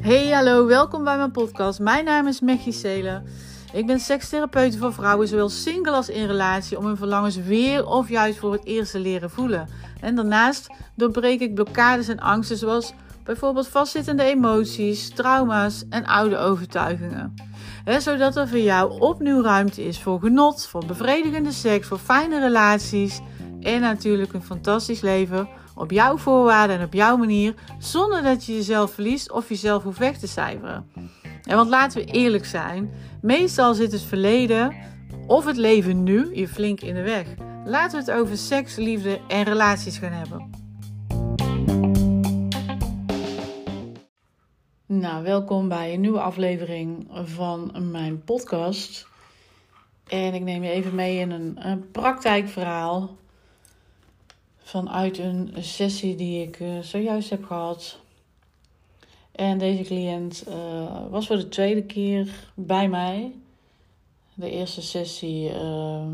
Hey, hallo, welkom bij mijn podcast. Mijn naam is Mechie Selen. Ik ben sekstherapeut voor vrouwen, zowel single als in relatie, om hun verlangens weer of juist voor het eerst te leren voelen. En daarnaast doorbreek ik blokkades en angsten, zoals bijvoorbeeld vastzittende emoties, trauma's en oude overtuigingen. zodat er voor jou opnieuw ruimte is voor genot, voor bevredigende seks, voor fijne relaties en natuurlijk een fantastisch leven op jouw voorwaarden en op jouw manier, zonder dat je jezelf verliest of jezelf hoeft weg te cijferen. En want laten we eerlijk zijn, meestal zit het verleden of het leven nu je flink in de weg. Laten we het over seks, liefde en relaties gaan hebben. Nou, welkom bij een nieuwe aflevering van mijn podcast. En ik neem je even mee in een, een praktijkverhaal vanuit een sessie die ik uh, zojuist heb gehad. En deze cliënt uh, was voor de tweede keer bij mij. De eerste sessie uh,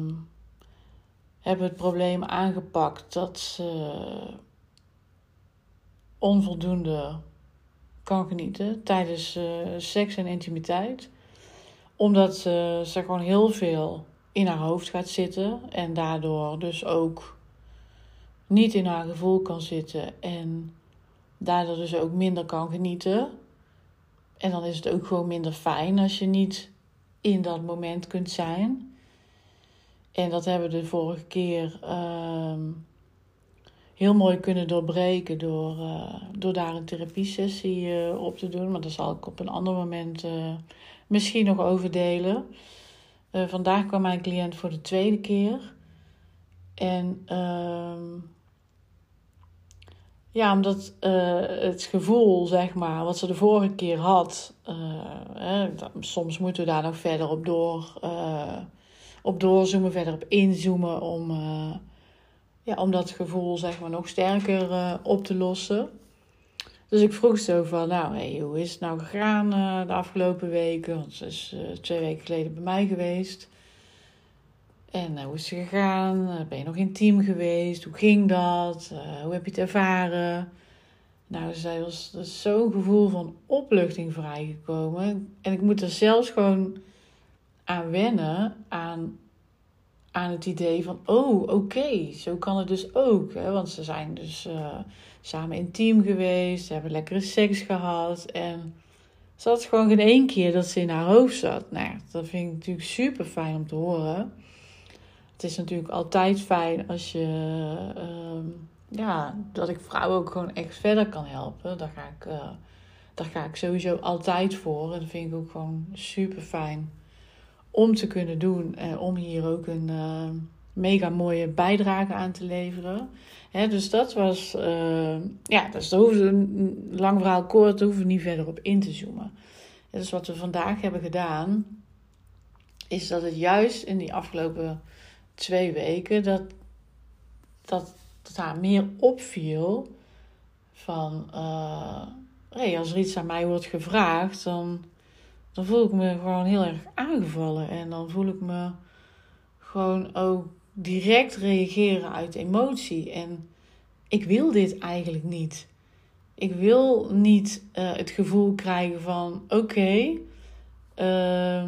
hebben we het probleem aangepakt dat ze onvoldoende kan genieten tijdens uh, seks en intimiteit. Omdat ze gewoon heel veel in haar hoofd gaat zitten en daardoor dus ook niet in haar gevoel kan zitten en daardoor dus ook minder kan genieten. En dan is het ook gewoon minder fijn als je niet in dat moment kunt zijn. En dat hebben we de vorige keer uh, heel mooi kunnen doorbreken door, uh, door daar een therapiesessie uh, op te doen. Maar daar zal ik op een ander moment uh, misschien nog over delen. vandaag kwam mijn cliënt voor de tweede keer. En ehm, ja, omdat uh, het gevoel, zeg maar, wat ze de vorige keer had, uh, soms moeten we daar nog verder op, door, uh, op doorzoomen, verder op inzoomen, om, ja, om dat gevoel, zeg maar, nog sterker op te lossen. Dus ik vroeg zo van, nou, hey, hoe is het nou gegaan de afgelopen weken? Want ze is twee weken geleden bij mij geweest. En uh, hoe is het gegaan? Eh, ben je nog intiem geweest? Hoe ging dat? Uh, hoe heb je het ervaren? Nou, zij was zo'n gevoel van opluchting vrijgekomen. En ik moet er zelfs gewoon aan wennen, aan, aan het idee van, oh, oké, zo kan het dus ook. Hè? Want ze zijn dus uh, samen intiem geweest, ze hebben lekkere seks gehad. En ze had gewoon geen één keer dat ze in haar hoofd zat. Nou, dat vind ik natuurlijk super fijn om te horen het is natuurlijk altijd fijn als je, uh, ja, dat ik vrouwen ook gewoon echt verder kan helpen. Daar ga ik, uh, daar ga ik sowieso altijd voor. En dat vind ik ook gewoon super fijn om te kunnen doen. En om hier ook een uh, mega mooie bijdrage aan te leveren. Hè, dus dat was, ehm, ja, dus daar hoeven een lang verhaal kort, daar hoeven we niet verder op in te zoomen. dus wat we vandaag hebben gedaan, is dat het juist in die afgelopen twee weken dat, dat, dat haar meer opviel van uh, hey, als er iets aan mij wordt gevraagd, dan, dan voel ik me gewoon heel erg aangevallen. En dan voel ik me gewoon ook direct reageren uit emotie. En ik wil dit eigenlijk niet. Ik wil niet uh, het gevoel krijgen van oké. Uh,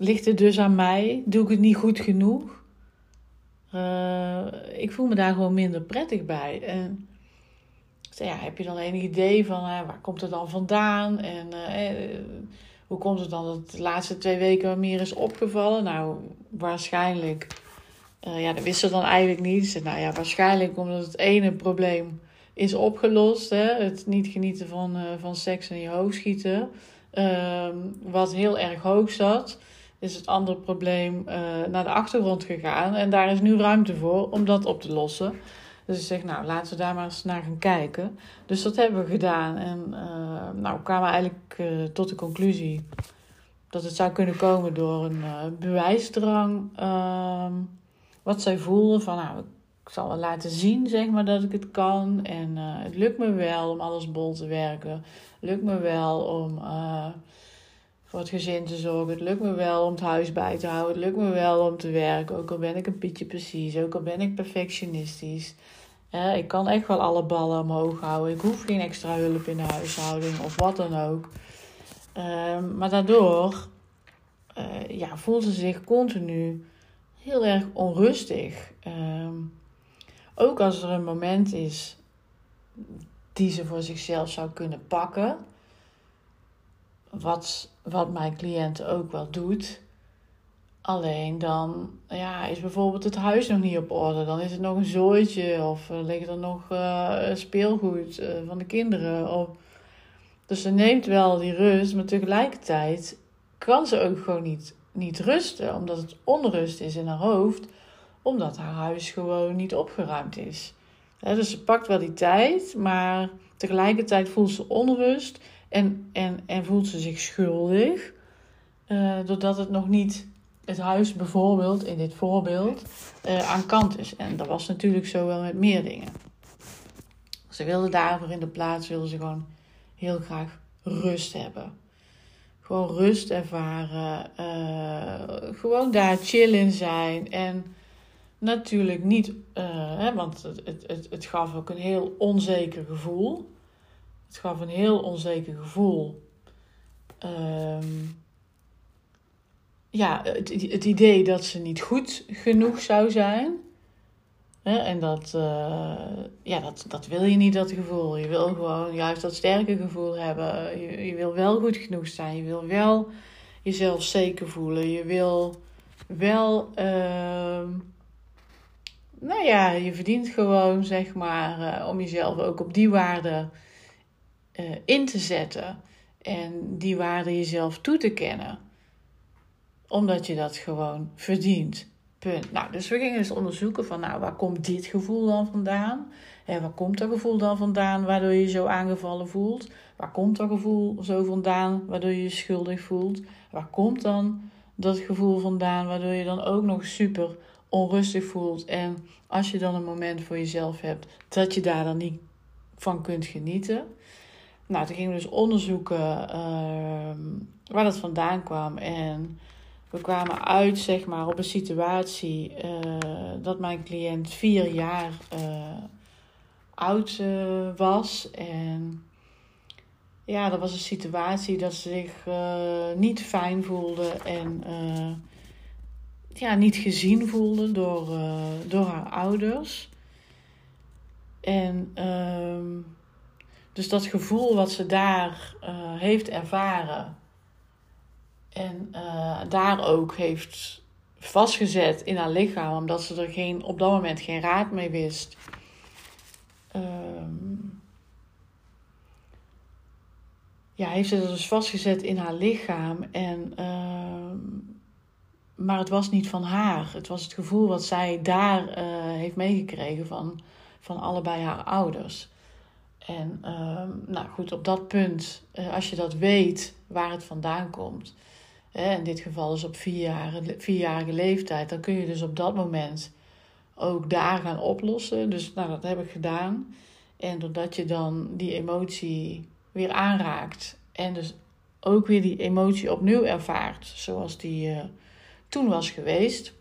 Ligt het dus aan mij? Doe ik het niet goed genoeg? Uh, ik voel me daar gewoon minder prettig bij. En ja, heb je dan enig idee van uh, waar komt het dan vandaan? En uh, hoe komt het dan dat de laatste twee weken meer is opgevallen? Nou, waarschijnlijk. ja, dat wist ze dan eigenlijk niet. nou ja, waarschijnlijk omdat het ene probleem is opgelost. Hè? Het niet genieten van, van seks en je hoofd schieten. Ehm, wat heel erg hoog zat is het andere probleem uh, naar de achtergrond gegaan. En daar is nu ruimte voor om dat op te lossen. Dus ik zeg, nou, laten we daar maar eens naar gaan kijken. Dus dat hebben we gedaan. En uh, nou, we kwamen eigenlijk uh, tot de conclusie dat het zou kunnen komen door een bewijsdrang. Ehm, wat zij voelde van, nou, ik zal wel laten zien, zeg maar, dat ik het kan. En het lukt me wel om alles bol te werken. Het lukt me wel om voor het gezin te zorgen. Het lukt me wel om het huis bij te houden. Het lukt me wel om te werken. Ook al ben ik een pietje precies. Ook al ben ik perfectionistisch. ik kan echt wel alle ballen omhoog houden. Ik hoef geen extra hulp in de huishouding of wat dan ook. Ehm, maar daardoor uh, ja, voelt ze zich continu heel erg onrustig. Ehm, ook als er een moment is die ze voor zichzelf zou kunnen pakken. Wat, wat mijn cliënt ook wel doet. Alleen dan ja, is bijvoorbeeld het huis nog niet op orde. Dan is het nog een zooitje of uh, ligt er nog uh, speelgoed uh, van de kinderen. Dus ze neemt wel die rust, maar tegelijkertijd kan ze ook gewoon niet, niet rusten. Omdat het onrust is in haar hoofd, omdat haar huis gewoon niet opgeruimd is. dus ze pakt wel die tijd, maar tegelijkertijd voelt ze onrust en, en, en voelt ze zich schuldig. doordat het nog niet het huis bijvoorbeeld, in dit voorbeeld, uh, aan kant is. En dat was natuurlijk zo wel met meer dingen. Ze wilden daarvoor in de plaats, wilden ze gewoon heel graag rust hebben. Gewoon rust ervaren. Uh, gewoon daar chill in zijn. En natuurlijk niet, hè, want het, het, het gaf ook een heel onzeker gevoel. Het gaf een heel onzeker gevoel. Um, ja, het, het idee dat ze niet goed genoeg zou zijn. Hè? En dat, uh, ja, dat, dat wil je niet, dat gevoel. Je wil gewoon juist dat sterke gevoel hebben. Je, je wil wel goed genoeg zijn. Je wil wel jezelf zeker voelen. Je wil wel, uh, nou ja, je verdient gewoon, zeg maar, uh, om jezelf ook op die waarde uh, in te zetten. En die waarde jezelf toe te kennen omdat je dat gewoon verdient. Punt. Nou, dus we gingen dus onderzoeken van, nou, waar komt dit gevoel dan vandaan? En waar komt dat gevoel dan vandaan waardoor je je zo aangevallen voelt? Waar komt dat gevoel zo vandaan waardoor je je schuldig voelt? Waar komt dan dat gevoel vandaan waardoor je dan ook nog super onrustig voelt? En als je dan een moment voor jezelf hebt, dat je daar dan niet van kunt genieten. Nou, toen gingen we dus onderzoeken uh, waar dat vandaan kwam. En we kwamen uit zeg maar, op een situatie uh, dat mijn cliënt vier jaar uh, oud uh, was. En ja, dat was een situatie dat ze zich niet fijn voelde en ja, niet gezien voelde door, door haar ouders. En ehm, dus dat gevoel wat ze daar heeft ervaren en uh, daar ook heeft vastgezet in haar lichaam, omdat ze er geen, op dat moment geen raad mee wist. Um, ja, heeft ze er dus vastgezet in haar lichaam. En, uh, maar het was niet van haar. Het was het gevoel wat zij daar uh, heeft meegekregen van, van allebei haar ouders. En uh, nou goed, op dat punt, uh, als je dat weet waar het vandaan komt, in dit geval is op vierjarige, vierjarige leeftijd, dan kun je dus op dat moment ook daar gaan oplossen. Dus nou, dat heb ik gedaan. En doordat je dan die emotie weer aanraakt en dus ook weer die emotie opnieuw ervaart, zoals die uh, toen was geweest.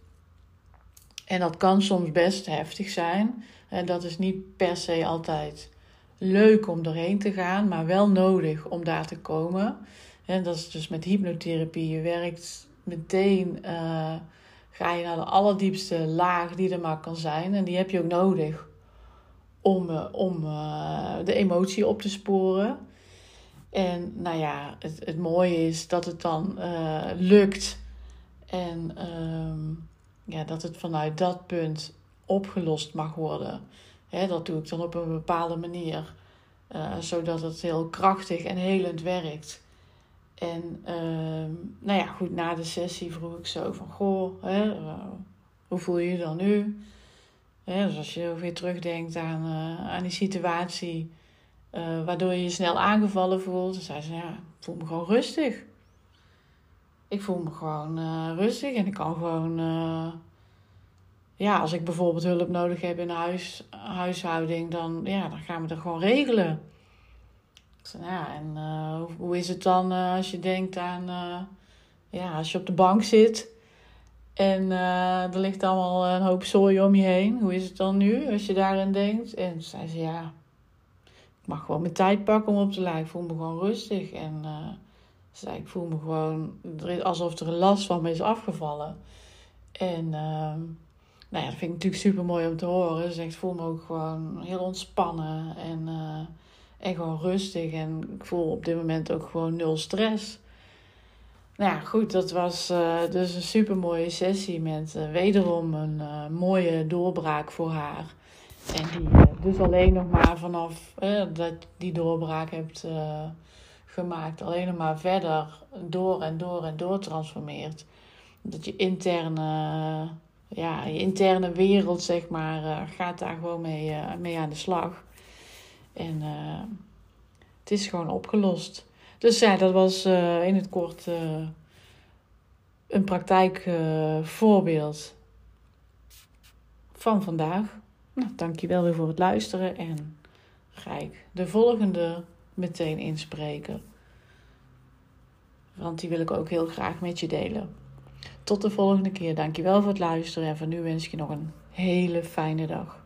En dat kan soms best heftig zijn. En dat is niet per se altijd leuk om doorheen te gaan, maar wel nodig om daar te komen. En dat is dus met hypnotherapie. Je werkt meteen, uh, ga je naar de allerdiepste laag die er maar kan zijn. En die heb je ook nodig om, uh, om uh, de emotie op te sporen. En nou ja, het, het mooie is dat het dan lukt. En ehm, ja, dat het vanuit dat punt opgelost mag worden. Dat doe ik dan op een bepaalde manier. zodat het heel krachtig en helend werkt. En uh, nou ja, goed, na de sessie vroeg ik zo van, goh, hè, uh, hoe voel je je dan nu? Dus als je weer terugdenkt aan, uh, aan die situatie waardoor je je snel aangevallen voelt, dan zei ze, ja, ik voel me gewoon rustig. Ik voel me gewoon rustig en ik kan gewoon, ja, als ik bijvoorbeeld hulp nodig heb in huis, huishouding, dan, ja, dan gaan we er gewoon regelen. Ja, en uh, hoe is het dan uh, als je denkt aan, uh, ja, als je op de bank zit En er ligt allemaal een hoop zooi om je heen. Hoe is het dan nu als je daarin denkt? En zei ze, ja, ik mag gewoon mijn tijd pakken om op te lijken. Ik voel me gewoon rustig. En ze zei, ik voel me gewoon alsof er een last van me is afgevallen. En uh, nou ja, dat vind ik natuurlijk super mooi om te horen. Ze zegt, ik voel me ook gewoon heel ontspannen en, en gewoon rustig. En ik voel op dit moment ook gewoon nul stress. Nou ja, goed, dat was uh, dus een super mooie sessie met uh, wederom een mooie doorbraak voor haar. En die dus alleen nog maar vanaf dat die doorbraak hebt gemaakt, alleen nog maar verder door en door en door transformeert. Dat je interne, ja, je interne wereld, zeg maar, gaat daar gewoon mee, mee aan de slag. En het is gewoon opgelost. Dus ja, dat was in het kort een praktijkvoorbeeld van vandaag. Nou, dankjewel weer voor het luisteren en ga ik de volgende meteen inspreken. Want die wil ik ook heel graag met je delen. Tot de volgende keer. Dankjewel voor het luisteren en voor nu wens ik je nog een hele fijne dag.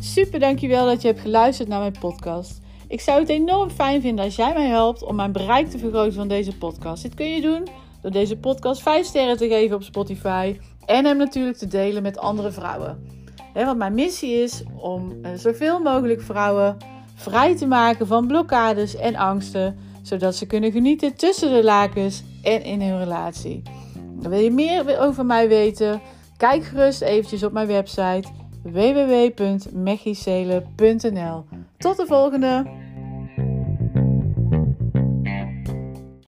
Super dankjewel dat je hebt geluisterd naar mijn podcast. Ik zou het enorm fijn vinden als jij mij helpt om mijn bereik te vergroten van deze podcast. Dit kun je doen door deze podcast 5 sterren te geven op Spotify en hem natuurlijk te delen met andere vrouwen. want mijn missie is om eh, zoveel mogelijk vrouwen vrij te maken van blokkades en angsten, zodat ze kunnen genieten tussen de lakens en in hun relatie. wil je meer over mij weten? Kijk gerust eventjes op mijn website www.mechicele.nl. Tot de volgende!